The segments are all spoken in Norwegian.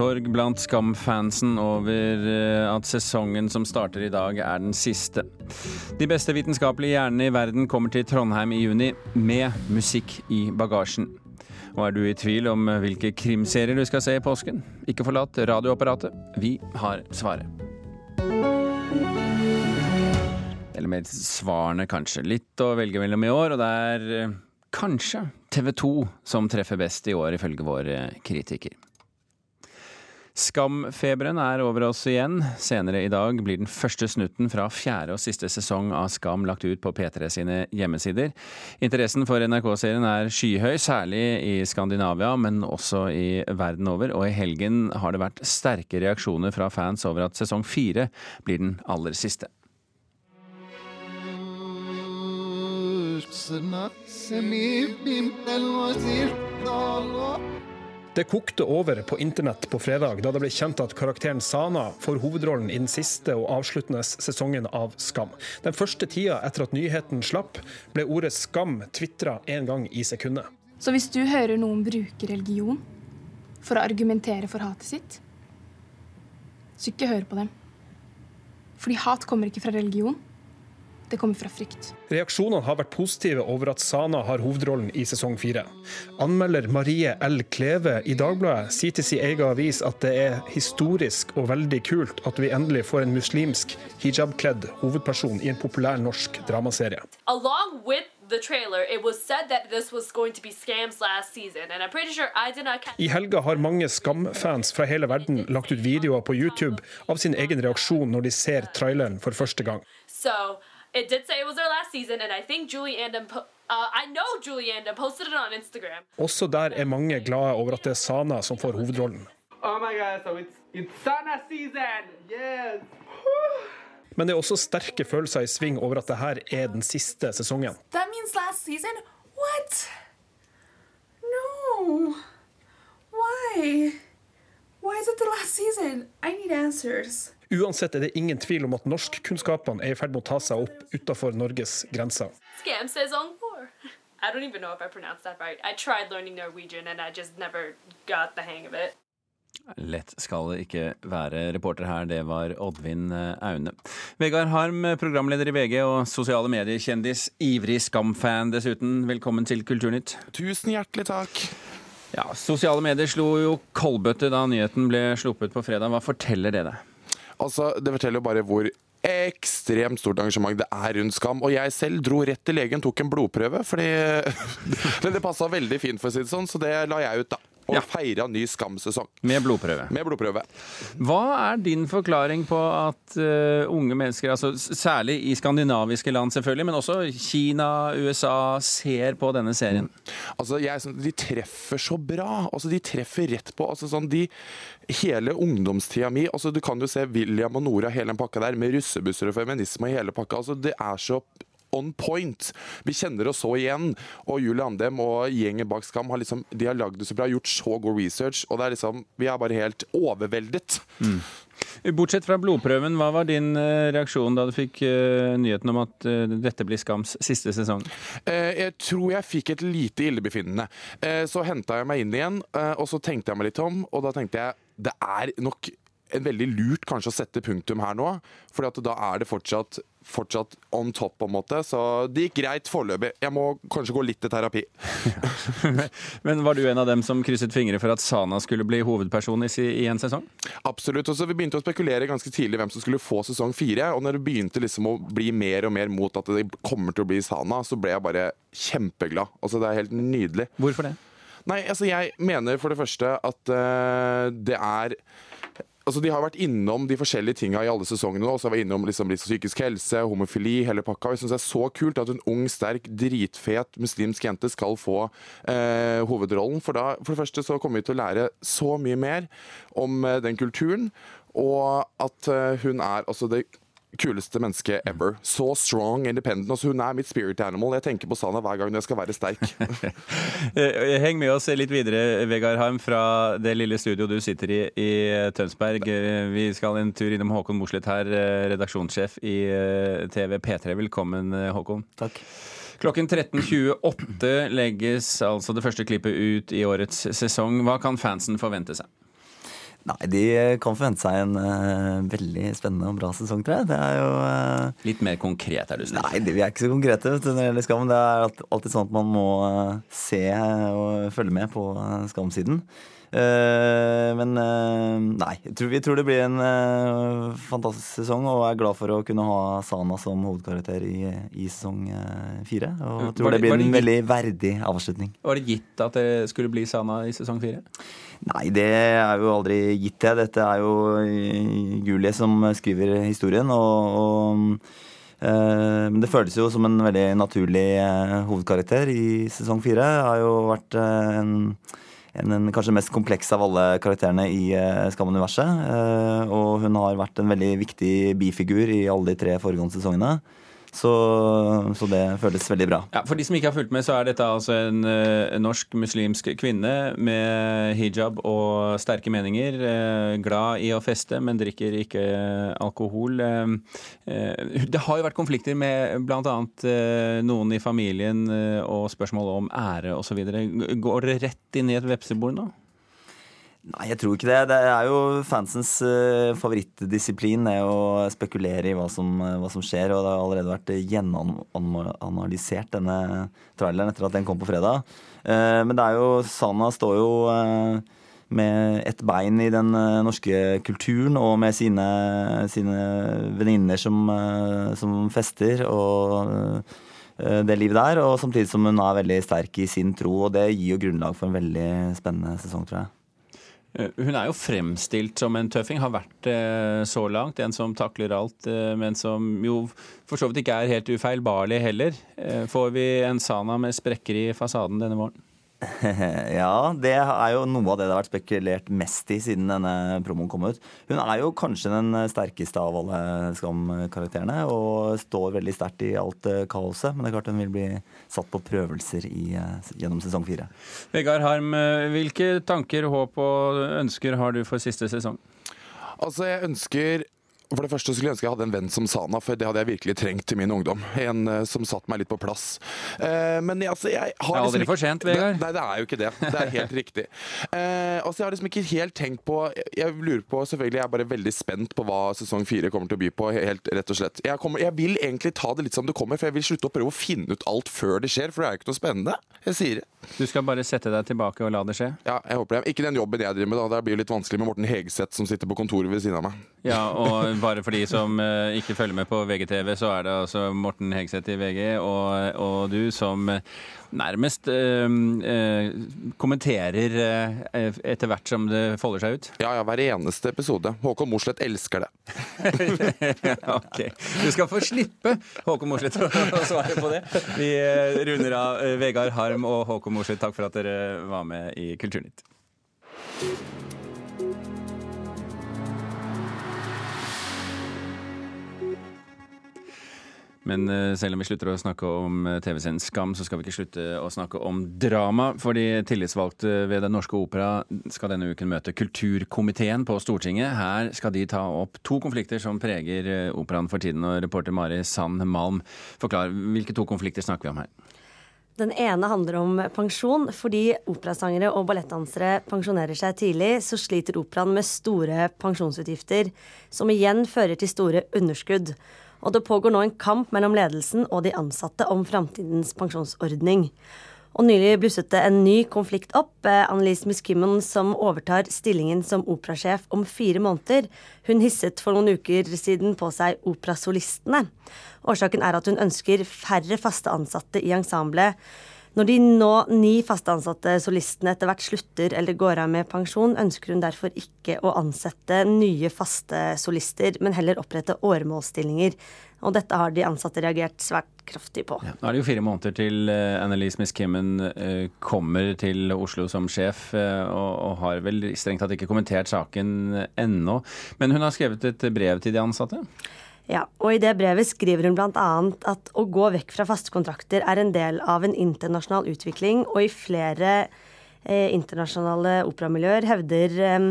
sorg blant Skam-fansen over eh, at sesongen som starter i dag, er den siste. De beste vitenskapelige hjernene i verden kommer til Trondheim i juni, med musikk i bagasjen. Og er du i tvil om hvilke krimserier du skal se i påsken? Ikke forlat radioapparatet. Vi har svaret. Eller mer svarene, kanskje. Litt å velge mellom i år, og det er eh, kanskje TV 2 som treffer best i år, ifølge vår kritiker. Skamfeberen er over oss igjen. Senere i dag blir den første snutten fra fjerde og siste sesong av Skam lagt ut på P3 sine hjemmesider. Interessen for NRK-serien er skyhøy, særlig i Skandinavia, men også i verden over. Og i helgen har det vært sterke reaksjoner fra fans over at sesong fire blir den aller siste. Det kokte over på internett på fredag da det ble kjent at karakteren Sana får hovedrollen i den siste og avsluttende sesongen av Skam. Den første tida etter at nyheten slapp, ble ordet skam tvitra én gang i sekundet. Så hvis du hører noen bruke religion for å argumentere for hatet sitt, så ikke hør på dem. Fordi hat kommer ikke fra religion. Det kommer fra frykt. Reaksjonene har vært positive over at Sana har hovedrollen i sesong fire. Anmelder Marie L. Kleve i Dagbladet sier til sin egen avis at det er historisk og veldig kult at vi endelig får en muslimsk hijabkledd hovedperson i en populær norsk dramaserie. Along with the trailer, it was said that this was going to be Scam's last season, and I'm pretty sure I did not I helga har mange Skam-fans fra hele verden lagt ut videoer på YouTube av sin egen reaksjon når de ser traileren for første gang. So it did say it was their last season, and I think Julie Andam. Uh, I know Julie Andem posted it on Instagram. Også der er mange glade over at det er Sana som får hovedrollen. Oh my god, so it's it's Sana season! Yes! Men det er også sterke følelser i sving over at dette er den siste sesongen. That means last season? What? No. Why? Why is it the last season? I need answers. Uansett er det ingen tvil om at norskkunnskapene er i ferd med å ta seg opp utafor Norges grenser. Scam says on four. I don't even know if I pronounced that right. I tried learning Norwegian, and I just never got the hang of it. Lett skal det ikke være. Reporter her, det var Oddvin eh, Aune. Vegard Harm, programleder i VG og sosiale medier-kjendis. Ivrig Skam-fan dessuten. Velkommen til Kulturnytt. Tusen hjertelig takk. Ja, Sosiale medier slo jo koldbøtte da nyheten ble sluppet på fredag. Hva forteller det deg? Altså, Det forteller jo bare hvor ekstremt stort engasjement det er rundt Skam. Og jeg selv dro rett til legen, tok en blodprøve, fordi Men det passa veldig fint, for å si det sånn, så det la jeg ut, da. Og Ja. feira ny Skam-sesong Med blodprøve. med blodprøve. Hva er din forklaring på at uh, unge mennesker, altså særlig i skandinaviske land selvfølgelig, men også Kina, USA, ser på denne serien? Altså, jeg De treffer så bra. Altså, De treffer rett på. altså sånn, de, Hele ungdomstida mi altså Du kan jo se William og Nora, hele den pakka der, med russebusser og feminisme og hele pakka. altså Det er så on point. Vi kjenner oss så igjen. Og Julie Andem og gjengen bak Skam har liksom, de har lagd det så bra, gjort så god research. og det er liksom, Vi er bare helt overveldet. Bortsett fra blodprøven, hva var din eh, reaksjon da du fikk eh, nyheten om at eh, dette blir Skams siste sesong? Jeg tror jeg fikk et lite illebefinnende. Så henta jeg meg inn igjen, og så tenkte jeg meg litt om, og da tenkte jeg det er nok en veldig lurt kanskje å sette punktum her nå, for da er det fortsatt, fortsatt on top, på en måte. Så det gikk greit foreløpig. Jeg må kanskje gå litt til terapi. Men var du en av dem som krysset fingre for at Sana skulle bli hovedperson i, i en sesong? Absolutt. Og så Vi begynte å spekulere ganske tidlig hvem som skulle få sesong fire. Og når det begynte liksom å bli mer og mer mot at det kommer til å bli Sana, så ble jeg bare kjempeglad. Altså Det er helt nydelig. Hvorfor det? Nei, altså jeg mener for det første at uh, det er Altså De har vært innom de forskjellige tinga i alle sesongene. Også har vært innom liksom psykisk helse, homofili, hele pakka. Jeg synes det er så kult at en ung, sterk, dritfet muslimsk jente skal få eh, hovedrollen. For, da, for det første så kommer vi til å lære så mye mer om eh, den kulturen. Og at eh, hun er altså det kuleste menneske ever. Så strong, independent. Altså, hun er mitt spirit animal. Jeg tenker på Sana hver gang jeg skal være sterk. Eh, Heng med oss litt videre, Vegard Harm, fra det lille studioet du sitter i i Tønsberg. Eh, Vi skal en tur innom Håkon Mosleth her, eh, redaksjonssjef i eh, TV P3. Velkommen, eh, Håkon. Takk. Klokken 13.28 legges altså det første klippet ut i årets sesong. Hva kan fansen forvente seg? Nei, de kan forvente seg en uh, veldig spennende og bra sesong, tror jeg. Det er jo uh, Litt mer konkret, er du snill. Nei, det, vi er ikke så konkrete vet når det gjelder Skam. Det er alltid sånn at man må uh, se og følge med på Skam-siden. Men nei, jeg tror, vi tror det blir en fantastisk sesong, og er glad for å kunne ha Sana som hovedkarakter i, i sesong fire. Og jeg tror det, det blir en veldig verdig avslutning. Var det gitt at det skulle bli Sana i sesong fire? Nei, det er jo aldri gitt, det. Dette er jo Julie som skriver historien. og, og eh, men det føles jo som en veldig naturlig eh, hovedkarakter i sesong fire. Har jo vært eh, en, en, en, kanskje mest kompleks av alle karakterene i Skam-universet. og hun har vært en veldig viktig bifigur i alle de tre foregående sesongene. Så, så, det føles veldig bra. Ja, For de som ikke har fulgt med, så er dette altså en, uh, norsk muslimsk kvinne med hijab og sterke meninger. Uh, glad i å feste, men drikker ikke alkohol. Uh, det har jo vært konflikter med bl.a. noen i familien og spørsmål om ære osv. Går det rett inn i et vepsebord nå? Nei, jeg tror ikke det. Det er jo fansens uh, favorittdisiplin er å spekulere i hva som, uh, hva som, skjer. Og det har allerede vært gjenanalysert, denne traileren, etter at den kom på fredag. Uh, men det er jo Sana står jo med ett bein i den norske kulturen og med sine, sine venninner som, som, fester. og det livet der, og samtidig som hun er veldig sterk i sin tro. og Det gir jo grunnlag for en veldig spennende sesong, tror jeg. Eh, hun er jo fremstilt som en tøffing, har vært eh, så langt. En som takler alt, eh, men som jo for så vidt ikke er helt ufeilbarlig heller. Får vi en Sana med sprekker i fasaden denne våren? ja, det er jo noe av det det har vært spekulert mest i siden denne promoen kom ut. Hun er jo kanskje den sterkeste av alle Skam-karakterene og står veldig sterkt i alt kaoset. Men det er klart hun vil bli satt på prøvelser i, gjennom sesong fire. Vegard Harm, hvilke tanker, håp og ønsker har du for siste sesong? Altså, jeg ønsker for det første skulle jeg ønske jeg hadde en venn som Sana, for det hadde jeg virkelig trengt i min ungdom. En uh, som satte meg litt på plass. Uh, men altså, jeg har Det er aldri liksom, for sent, Vegard. Nei, det er jo ikke det. Det er helt riktig. Uh, altså, jeg har liksom ikke helt tenkt på Jeg lurer på, selvfølgelig, jeg er bare veldig spent på hva sesong fire kommer til å by på, helt rett og slett. Jeg, kommer, jeg, vil egentlig ta det litt som det kommer, for jeg vil slutte å prøve å finne ut alt før det skjer, for det er jo ikke noe spennende. Jeg sier det. Du skal bare sette deg tilbake og la det skje? Ja, jeg håper det. Ikke den jobben jeg driver med, da. Det blir litt vanskelig med Morten Hegseth som sitter på kontoret ved siden av meg. Ja, og bare for de som uh, ikke følger med på VGTV, så er det altså Morten Hegseth i VG og, og du som nærmest uh, uh, kommenterer etter hvert som det folder seg ut? Ja, ja, hver eneste episode. Håkon Mosleth elsker det. ok. Du skal få slippe Håkon Mosleth å svare på det. Vi runder av Vegard Harm og Håkon Mosleth. Takk for at dere var med i Kulturnytt. Men eh, selv om vi slutter å snakke om eh, TV-serien Skam, så skal vi ikke slutte å snakke om drama. For de tillitsvalgte ved Den Norske Opera skal denne uken møte kulturkomiteen på Stortinget. Her skal de ta opp to konflikter som preger eh, operaen for tiden. Og reporter Mari Sand Malm, forklar, hvilke to konflikter snakker vi om her? Den ene handler om pensjon. Fordi operasangere og ballettdansere pensjonerer seg tidlig, så sliter operaen med store pensjonsutgifter, som igjen fører til store underskudd og det pågår nå en kamp mellom ledelsen og de ansatte om framtidens pensjonsordning. Og nylig blusset det en ny konflikt opp. Annelise Miskimmon som overtar stillingen som operasjef om fire måneder. Hun hisset for noen uker siden på seg operasolistene. Årsaken er at hun ønsker færre faste ansatte i ensemblet. Når de nå ni faste ansatte solistene etter hvert slutter eller går av med pensjon, ønsker hun derfor ikke å ansette nye faste solister, men heller opprette åremålsstillinger. Og dette har de ansatte reagert svært kraftig på. Ja, nå er det jo fire måneder til uh, Annelise Miss Kimmen uh, kommer til Oslo som sjef, og, og, har vel strengt tatt ikke kommentert saken ennå. Men hun har skrevet et brev til de ansatte? Ja, og I det brevet skriver hun bl.a. at å gå vekk fra faste kontrakter er en del av en internasjonal utvikling, og i flere eh, internasjonale operamiljøer hevder, eh,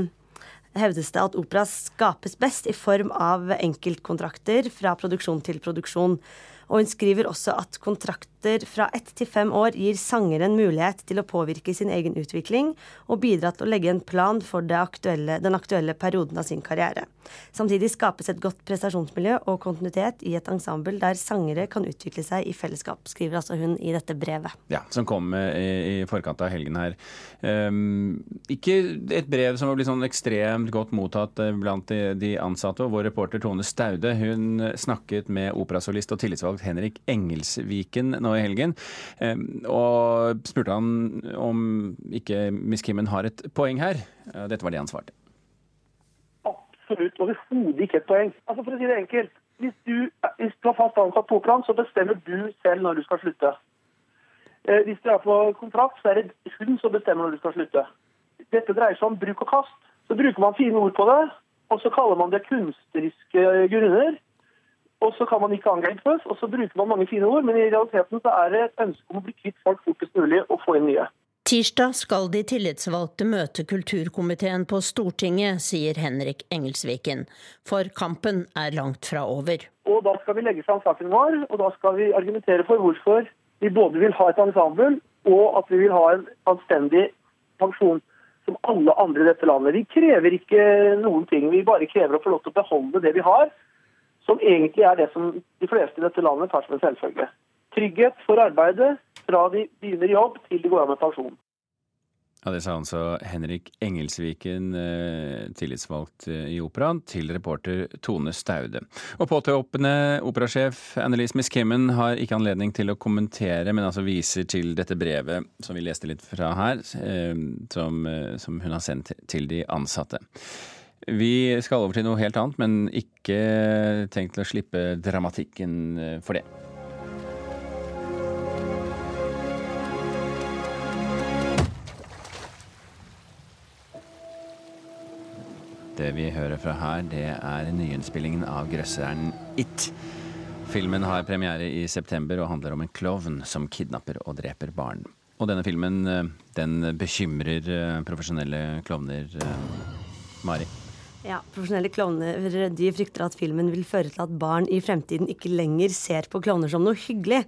hevdes det at opera skapes best i form av enkeltkontrakter fra produksjon til produksjon. Og hun skriver også at kontrakter fra ett til fem år gir sangeren mulighet til å påvirke sin egen utvikling og bidra til å legge en plan for aktuelle, den aktuelle perioden av sin karriere. Samtidig skapes et godt prestasjonsmiljø og kontinuitet i et ensemble der sangere kan utvikle seg i fellesskap, skriver altså hun i dette brevet. Ja, Som kom i, i forkant av helgen her. Um, ikke et brev som har blitt sånn ekstremt godt mottatt eh, blant de, de ansatte. og Vår reporter Tone Staude hun snakket med operasolist og tillitsvalgt Henrik Engelsviken nå i helgen. Um, og spurte han om ikke Miss Kimmen har et poeng her. Dette var det han svarte absolutt overhodet ikke et poeng. Altså For å si det enkelt, hvis du, hvis du har fast ansatt på operaen, så bestemmer du selv når du skal slutte. Eh, hvis du er på kontrakt, så er det hun som bestemmer når du skal slutte. Dette dreier seg om bruk og kast. Så bruker man fine ord på det, og så kaller man det kunstneriske grunner. Og så kan man ikke angripes, og så bruker man mange fine ord, men i realiteten så er det et ønske om å bli kvitt folk fortest mulig og få inn nye. Tirsdag skal de tillitsvalgte møte kulturkomiteen på Stortinget, sier Henrik Engelsviken. For kampen er langt fra over. Og Da skal vi legge fram saken vår, og da skal vi argumentere for hvorfor vi både vil ha et ensemble, og at vi vil ha en anstendig pensjon som alle andre i dette landet. Vi krever ikke noen ting, vi bare krever å få lov til å beholde det vi har, som egentlig er det som de fleste i dette landet tar som en selvfølge. Trygghet for arbeidet, fra de begynner jobb til de går av med pensjon. Ja, Det sa altså Henrik Engelsviken, eh, tillitsvalgt eh, i Operaen, til reporter Tone Staude. Og påtroppende operasjef Annelise Miskimmen har ikke anledning til å kommentere, men altså viser til dette brevet som vi leste litt fra her, eh, som, som hun har sendt til de ansatte. Vi skal over til noe helt annet, men ikke tenkt til å slippe dramatikken for det. Det vi hører fra her, det er nyinnspillingen av grøsseren It. Filmen har premiere i september og handler om en klovn som kidnapper og dreper barn. Og denne filmen eh, den bekymrer eh, profesjonelle klovner. Eh, Mari? Ja, Profesjonelle klovner de frykter at filmen vil føre til at barn i fremtiden ikke lenger ser på klovner som noe hyggelig.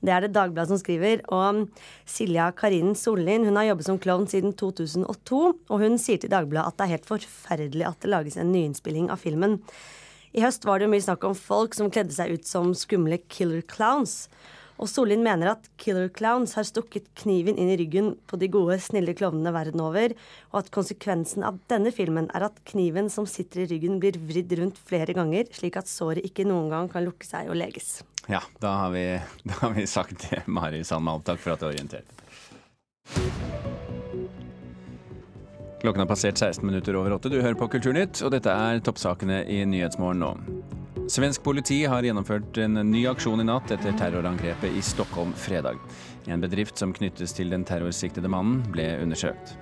Det er det Dagbladet som skriver. Og Silja Karinen Sollien hun har jobbet som klovn siden 2002. Og hun sier til Dagbladet at det er helt forferdelig at det lages en nyinnspilling av filmen. I høst var det mye snakk om folk som kledde seg ut som skumle killer clowns. Og Sollien mener at killer clowns har stukket kniven inn i ryggen på de gode, snille klovnene verden over, og at konsekvensen av denne filmen er at kniven som sitter i ryggen, blir vridd rundt flere ganger, slik at såret ikke noen gang kan lukke seg og leges. Ja, da har vi, da har vi sagt det, Mari Sandmalm. Takk for at du orienterte. Klokken har passert 16 minutter over åtte. Du hører på Kulturnytt, og dette er toppsakene i Nyhetsmorgen nå. Svensk politi har gjennomført en ny aksjon i natt etter terrorangrepet i Stockholm fredag. En bedrift som knyttes til den terrorsiktede mannen, ble undersøkt.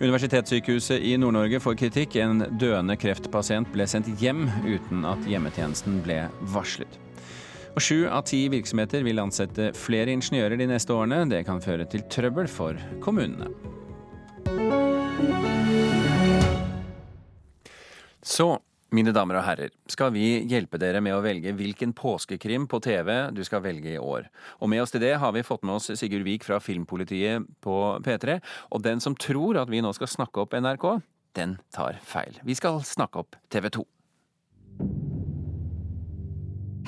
Universitetssykehuset i Nord-Norge får kritikk. En døende kreftpasient ble sendt hjem uten at hjemmetjenesten ble varslet. Og Sju av ti virksomheter vil ansette flere ingeniører de neste årene. Det kan føre til trøbbel for kommunene. Så mine damer og herrer, skal vi hjelpe dere med å velge hvilken påskekrim på TV du skal velge i år. Og med oss til det har vi fått med oss Sigurd Vik fra Filmpolitiet på P3. Og den som tror at vi nå skal snakke opp NRK, den tar feil. Vi skal snakke opp TV 2.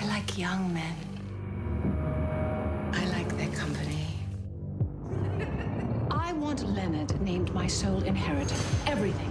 I like young men. I like their company. I want Leonard named my sole inheritor. Everything.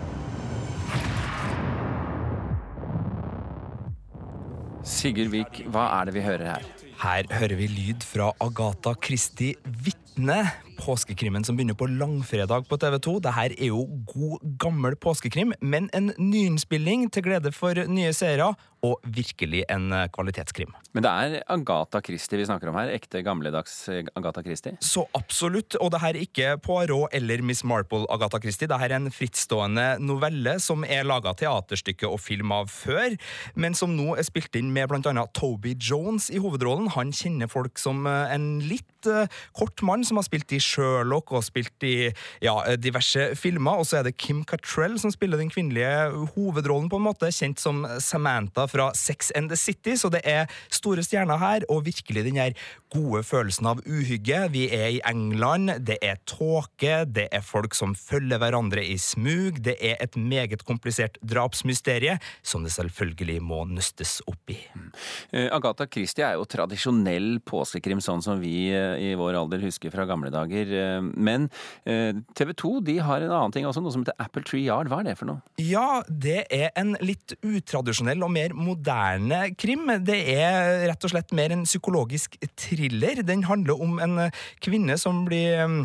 Sigurd Vik, hva er det vi hører her? Her hører vi lyd fra Agatha Christie Vitne, påskekrimmen som begynner på langfredag på TV 2. Dette er jo god, gammel påskekrim, men en nyinnspilling til glede for nye seere, og virkelig en eh, kvalitetskrim. Men det er Agatha Christie vi snakker om her? Ekte, gamledags eh, Agatha Christie? Så absolutt. Og det her er ikke Poirot eller Miss Marple Agatha Christie. Det her er en frittstående novelle som er laga teaterstykke og film av før, men som nå er spilt inn med annet Toby Jones i hovedrollen. Han kjenner folk som eh, en litt kort mann som har spilt i Sherlock og spilt i ja, diverse filmer. Og så er det Kim Cattrell som spiller den kvinnelige hovedrollen, på en måte, kjent som Samantha fra Sex and the City. Så det er store stjerner her, og virkelig den her gode følelsen av uhygge. Vi er i England, det er tåke, det er folk som følger hverandre i smug, det er et meget komplisert drapsmysterie som det selvfølgelig må nøstes opp i. Eh, Agatha Christie er jo tradisjonell påskekrim, sånn som vi eh, i vår alder husker fra gamle dager. Eh, Men TV 2 de har en annen ting også, noe som heter Apple Tree Yard. Hva er det for noe? Ja, det er en litt utradisjonell og mer moderne krim. Det er rett og slett mer en psykologisk thriller. Den handler om en kvinne som blir mm,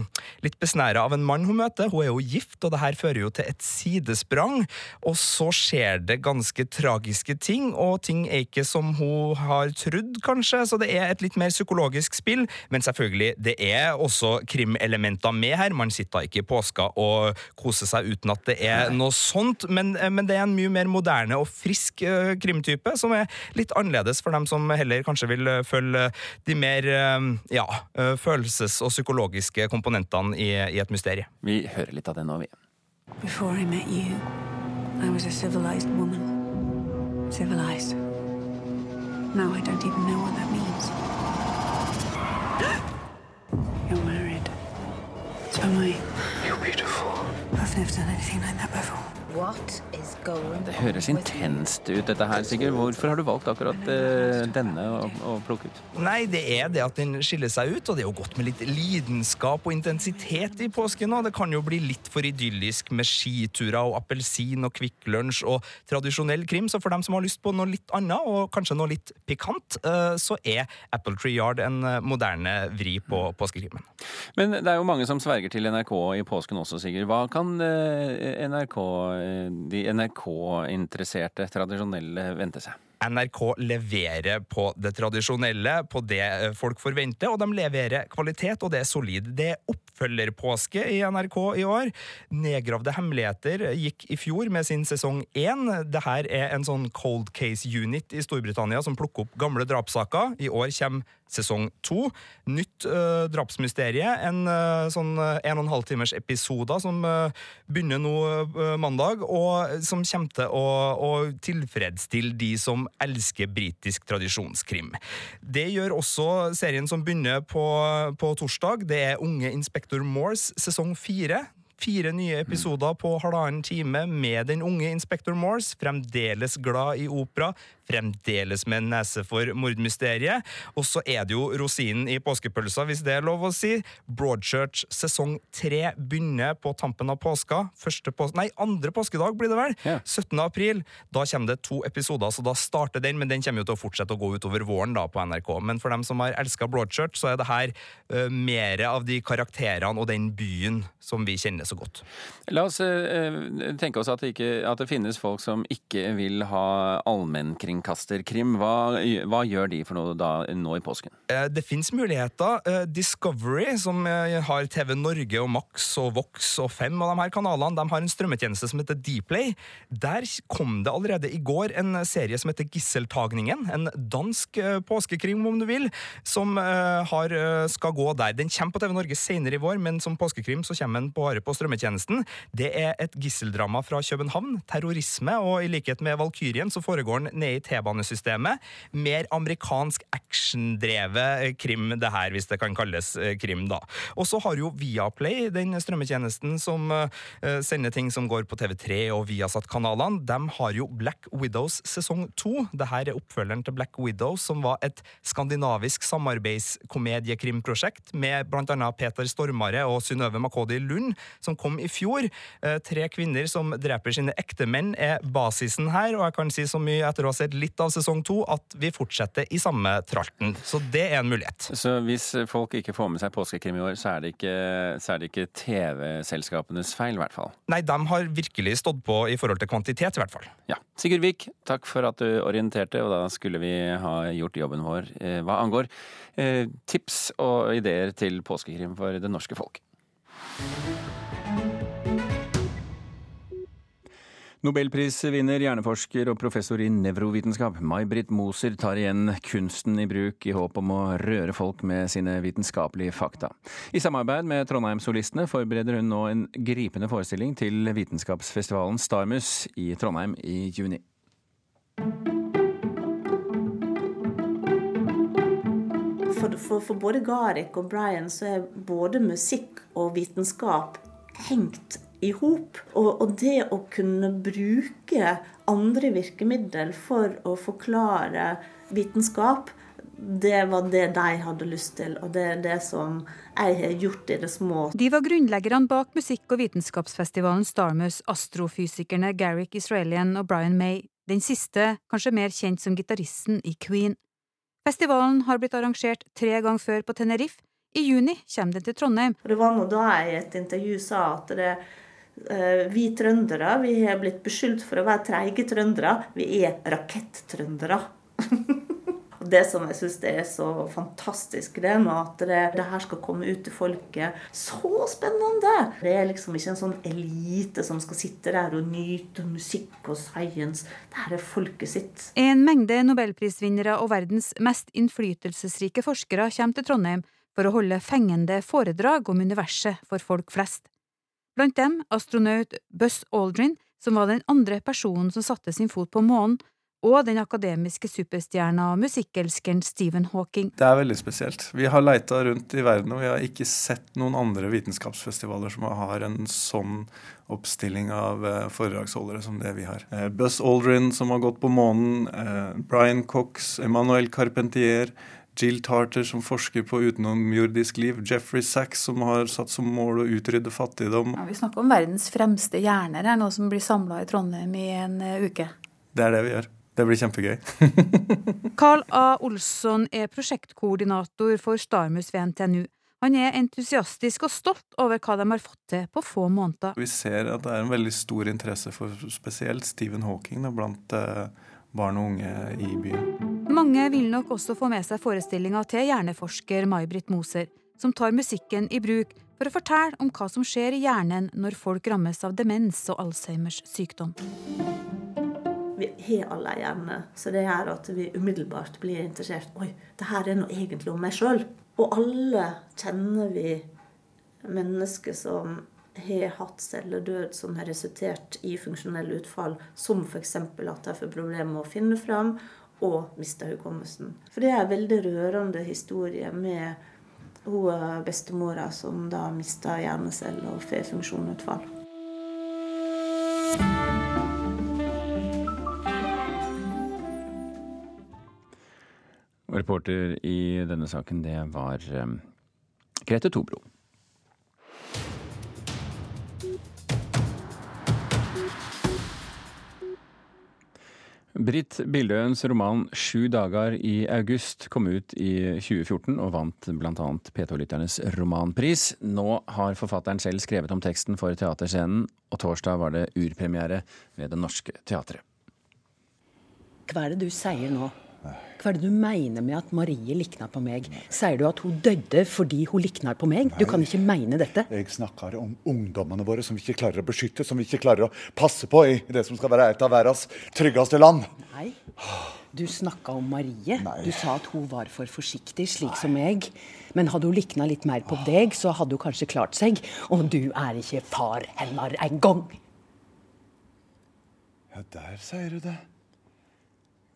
litt besnæra av en mann hun møter. Hun er jo gift, og det her fører jo til et sidesprang. Og så skjer det ganske tragiske ting, og ting er ikke som hun har trodd, kanskje. Så det er et litt mer psykologisk spill. Men selvfølgelig, det er også krimelementer med her. Man sitter ikke i påska og koser seg uten at det er noe sånt. Men, men det er en mye mer moderne og frisk uh, krimtype, som er litt annerledes for dem som heller kanskje vil uh, følge de mer ja, følelses- og psykologiske komponentene i, i et mysterium. Vi hører litt av det nå, vi. Before I met you, I was a civilized woman. Civilized. Now I don't even know what that means. Am I. You're beautiful. I've never done anything like that before. Det høres intenst ut, dette her, Sigurd. Hvorfor har du valgt akkurat uh, denne å, å, plukke ut? Nei, det er det at den skiller seg ut, og det er jo godt med litt lidenskap og intensitet i påsken òg. Det kan jo bli litt for idyllisk med skiturer og appelsin og Kvikk Lunsj og tradisjonell krim, så for dem som har lyst på noe litt annet, og kanskje noe litt pikant, uh, så er Apple Tree Yard en eh, moderne vri på påskekrimmen. Men det er jo mange som sverger til NRK i påsken også, Sigurd. Hva kan uh, NRK de NRK-interesserte tradisjonelle vente seg? NRK leverer på det tradisjonelle, på det eh, folk forventer, og de leverer kvalitet, og det er solid. Det er oppfølgerpåske i NRK i år. Nedgravde hemmeligheter gikk i fjor med sin sesong én. Dette er en sånn cold case unit i Storbritannia som plukker opp gamle drapssaker. I år kommer sesong to. Nytt uh, drapsmysterie. En uh, sånn en og en halv timers episoder som begynner nå mandag, og som kommer til å, å tilfredsstille de som elsker britisk tradisjonskrim. Det gjør også serien som begynner på, på torsdag. Det er Unge inspektor Moores sesong fire. Fire nye episoder på halvannen time med den unge inspektor Morse, fremdeles glad i opera, fremdeles med en nese for mordmysteriet. Og så er det jo rosinen i påskepølsa, hvis det er lov å si. Broadchurch sesong tre begynner på tampen av påska. Første pås nei, andre påskedag blir det vel. Ja. 17. april. Da kommer det to episoder, så da starter den, men den kommer jo til å fortsette å gå utover våren da på NRK. Men for dem som har elska Broadchurch, så er det her uh, mer av de karakterene og den byen som vi kjenner så godt. La oss uh, tenke oss at det, ikke, at det finnes folk som ikke vil ha allmennkring allmennkringkasterkrim. Hva, hva, gjør de for noe da, nå i påsken? Eh, det fins muligheter. Eh, Discovery, som eh, har TV Norge og Max og Vox og Fem og de her kanalene, de har en strømmetjeneste som heter Dplay. Der kom det allerede i går en serie som heter Gisseltagningen. En dansk påskekrim, om du vil, som har, skal gå der. Den kommer på TV Norge senere i vår, men som påskekrim så kommer den bare på strømmetjenesten. Det er et gisseldrama fra København. Terrorisme, og i likhet med Valkyrien så foregår den nede i T-banesystemet. Mer amerikansk actiondrevet krim, det her, hvis det kan kalles eh, krim, da. Og så har jo Viaplay, den strømmetjenesten som uh, sender ting som går på TV3 og Viasat-kanalene, de har jo Black Widows sesong to. Det her er oppfølgeren til Black Widows, som var et skandinavisk samarbeidskomediekrimprosjekt med annet Peter Stormare og Synnøve Makodi Lund, som kom i fjor. Uh, tre kvinner som dreper sine ektemenn, er basisen her, og jeg kan si så mye etter å ha sett litt av sesong to, at vi fortsetter i samme tralten. Så det er en mulighet. Så hvis folk ikke får med seg påskekrim i år, så er det ikke, ikke TV-selskapenes feil, i hvert fall? Nei, de har virkelig stått på i forhold til kvantitet, i hvert fall. Ja. Sigurd Vik, takk for at du orienterte, og da skulle vi ha gjort jobben vår eh, hva angår eh, tips og ideer til påskekrim for det norske folk. Nobelprisvinner, hjerneforsker og professor i nevrovitenskap May-Britt Moser tar igjen kunsten i bruk i håp om å røre folk med sine vitenskapelige fakta. I samarbeid med Trondheim-solistene forbereder hun nå en gripende forestilling til vitenskapsfestivalen Starmus i Trondheim i juni. For, for, for både Garik og Brian så er både musikk og vitenskap hengt i hop. Og, og, det å kunne bruke andre virkemiddel for å forklare vitenskap, det var det de hadde lyst til, og det er det som jeg har gjort i det små. De var grunnleggerne bak musikk- og vitenskapsfestivalen Starmus, astrofysikerne Garrick Israelian og Brian May, den siste kanskje mer kjent som gitaristen i Queen. Festivalen har blitt arrangert tre ganger før på Tenerife. I juni kommer den til Trondheim. Det var nå da jeg i et intervju sa at det, vi trøndere vi har blitt beskyldt for å være treige trøndere. Vi er rakettrøndere. det som jeg syns er så fantastisk, det med at det, det, her skal komme ut til folket. Så spennende! Det er liksom ikke en sånn elite som skal sitte der og nyte musikk og science. Det her er folket sitt. En mengde nobelprisvinnere og verdens mest innflytelsesrike forskere kommer til Trondheim for å holde fengende foredrag om universet for folk flest. Blant dem astronaut Buzz Aldrin, som var den andre personen som satte sin fot på månen, og den akademiske superstjerna og musikkelskeren Stephen Hawking. Det er veldig spesielt. Vi har leita rundt i verden, og vi har ikke sett noen andre vitenskapsfestivaler som har en sånn oppstilling av eh, foredragsholdere som det vi har. Buss Buzz Aldrin, som har gått på månen, eh, Brian Cox, Emmanuel Carpentier, Jill Tarter, som forsker på utenomjordisk liv. Jeffrey Sachs, som har satt som mål å utrydde fattigdom. Ja, vi snakker om verdens fremste hjerner her, nå som blir samla i Trondheim i en uke. Det er det vi gjør. Det blir kjempegøy. Carl A. Olsson er prosjektkoordinator for Starmus ved NTNU. Han er entusiastisk og stolt over hva de har fått til på få måneder. Vi ser at det er en veldig stor interesse for spesielt Stephen Hawking da, blant eh, barn og unge i byen. Mange vil nok også få med seg forestillinga til hjerneforsker May-Britt Moser, som tar musikken i bruk for å fortelle om hva som skjer i hjernen når folk rammes av demens og Alzheimers sykdom vi har alle hjerne. Så det gjør at vi umiddelbart blir interessert. Oi, det her er nå egentlig om meg sjøl. Og alle kjenner vi mennesker som har hatt celledød som har resultert i funksjonelle utfall, som f.eks. at de får problemer med å finne fram og mista hukommelsen. For det er en veldig rørende historie med hun bestemora som da mista hjerneceller og får funksjonsutfall. Reporter i denne saken, det var um, Grete Tobro. Britt Bildøens roman 'Sju dager i august' kom ut i 2014 og vant bl.a. P2-lytternes romanpris. Nå har forfatteren selv skrevet om teksten for teaterscenen, og torsdag var det urpremiere ved Det Norske Teatret. Hva er det du sier nå? Hva er det du mener med at Marie likna på meg? Sier du at hun døde fordi hun likner på meg? Du kan ikke mene dette. Jeg snakker om ungdommene våre som vi ikke klarer å beskytte, som vi ikke klarer å passe på i det som skal være et av verdens tryggeste land. Nei. Du snakka om Marie. Nei. Du sa at hun var for forsiktig, slik Nei. som meg. Men hadde hun likna litt mer på deg, så hadde hun kanskje klart seg. Og du er ikke far hennes engang. Ja, der sier du det.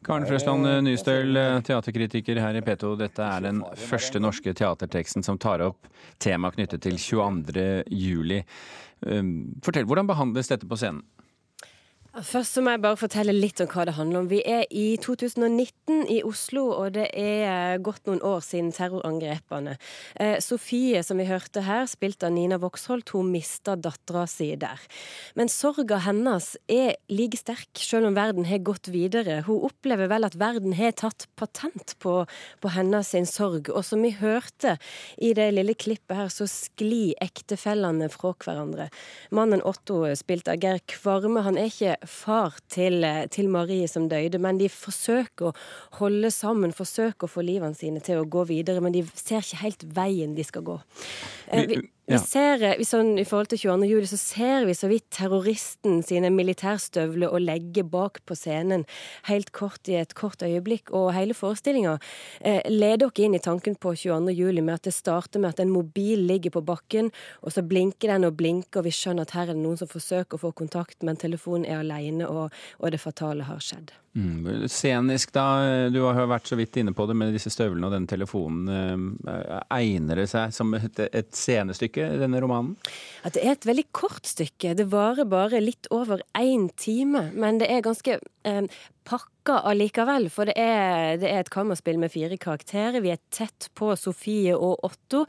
Karen Frøsland Nystøl, teaterkritiker her i P2. Dette er den første norske teaterteksten som tar opp tema knyttet til 22. juli. Fortell, hvordan behandles dette på scenen? Først må jeg bare fortelle litt om hva det handler om. Vi er i 2019 i Oslo, og det er gått noen år siden terrorangrepene. Eh, Sofie, som vi hørte her, spilt av Nina Voksholt, hun mista dattera si der. Men sorga hennes er like sterk, selv om verden har gått videre. Hun opplever vel at verden har tatt patent på, på hennes sorg. Og som vi hørte i det lille klippet her, så sklir ektefellene fra hverandre. Mannen Otto, spilt av Geir Kvarme, han er ikke far til, til, Marie som døde, men de forsøker å holde sammen, forsøker å få livene sine til å gå videre, men de ser ikke helt veien de skal gå. Eh, vi, ser, vi sånn, I forhold til 22. juli så ser vi så vidt terroristen sine militærstøvler og legge bak på scenen helt kort i et kort øyeblikk. Og hele forestillinga eh, leder dere inn i tanken på 22. juli med at det starter med at en mobil ligger på bakken, og så blinker den og blinker, og vi skjønner at her er det noen som forsøker å få kontakt, men telefonen er alene, og, og det fatale har skjedd. Mm. Scenisk, da. Du har vært så vidt inne på det med disse støvlene og den telefonen. Eh, egner det seg som et, et scenestykke, denne romanen? At det er et veldig kort stykke. Det varer bare litt over én time. Men det er ganske eh, pakka allikevel, for det er, det er, et kammerspill med fire karakterer. Vi er tett på Sofie og Otto.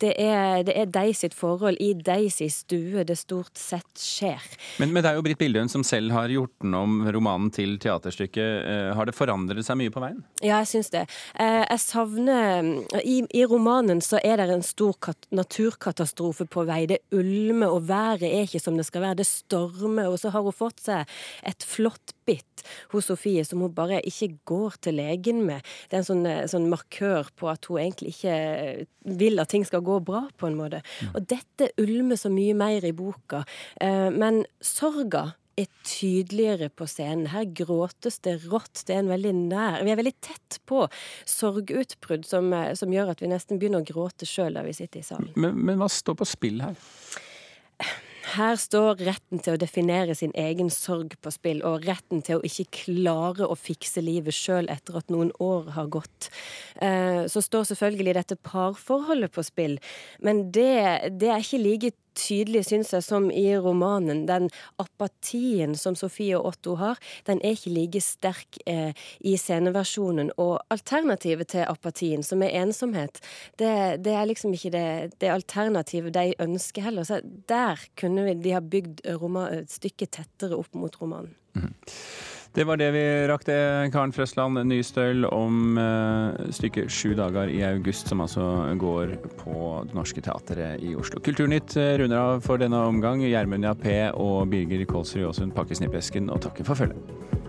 Det er, det er de sitt forhold i de sin stue det stort sett skjer. Men, men, det er jo Britt Bildøen som selv har gjort den om romanen til teaterstykket. Eh, har det forandret seg mye på veien? Ja, jeg syns det. Eh, jeg savner I, i romanen så er det en stor naturkatastrofe på vei. Det ulmer, og været er ikke som det skal være. Det stormer, og så har hun fått seg et flott bitt hos Sofie som hun bare ikke går til legen med. Det er en sånn, eh, sånn markør på at hun egentlig ikke vil at ting skal gå bra, på en måte. Mm. Og dette ulmer så mye mer i boka. Eh, men sorga er tydeligere på scenen. Her gråtes det rått. Det er en veldig nær Vi er veldig tett på sorgutbrudd som, eh, som gjør at vi nesten begynner å gråte sjøl der vi sitter i salen. Men, men hva står på spill her? Her står retten til å definere sin egen sorg på spill, og retten til å ikke klare å fikse livet sjøl etter at noen år har gått. Eh, så står selvfølgelig dette parforholdet på spill, men det, det er ikke like tydelig, syns jeg, som i romanen. Den apatien som Sofie og Otto har, den er ikke like sterk eh, i sceneversjonen. Og alternativet til apatien, som er ensomhet, det, det er liksom ikke det, det, alternativet de ønsker heller. Så der kunne de ha bygd stykket tettere opp mot romanen. Mm. Det var det vi rakk det, Karen Frøsland Nystøl, om uh, stykket 'Sju dager i august', som altså går på Det Norske Teatret i Oslo. Kulturnytt uh, runder av for denne omgang. Gjermund Jappé og Birger Kolsrud Aasund pakker snippesken og takker for følget.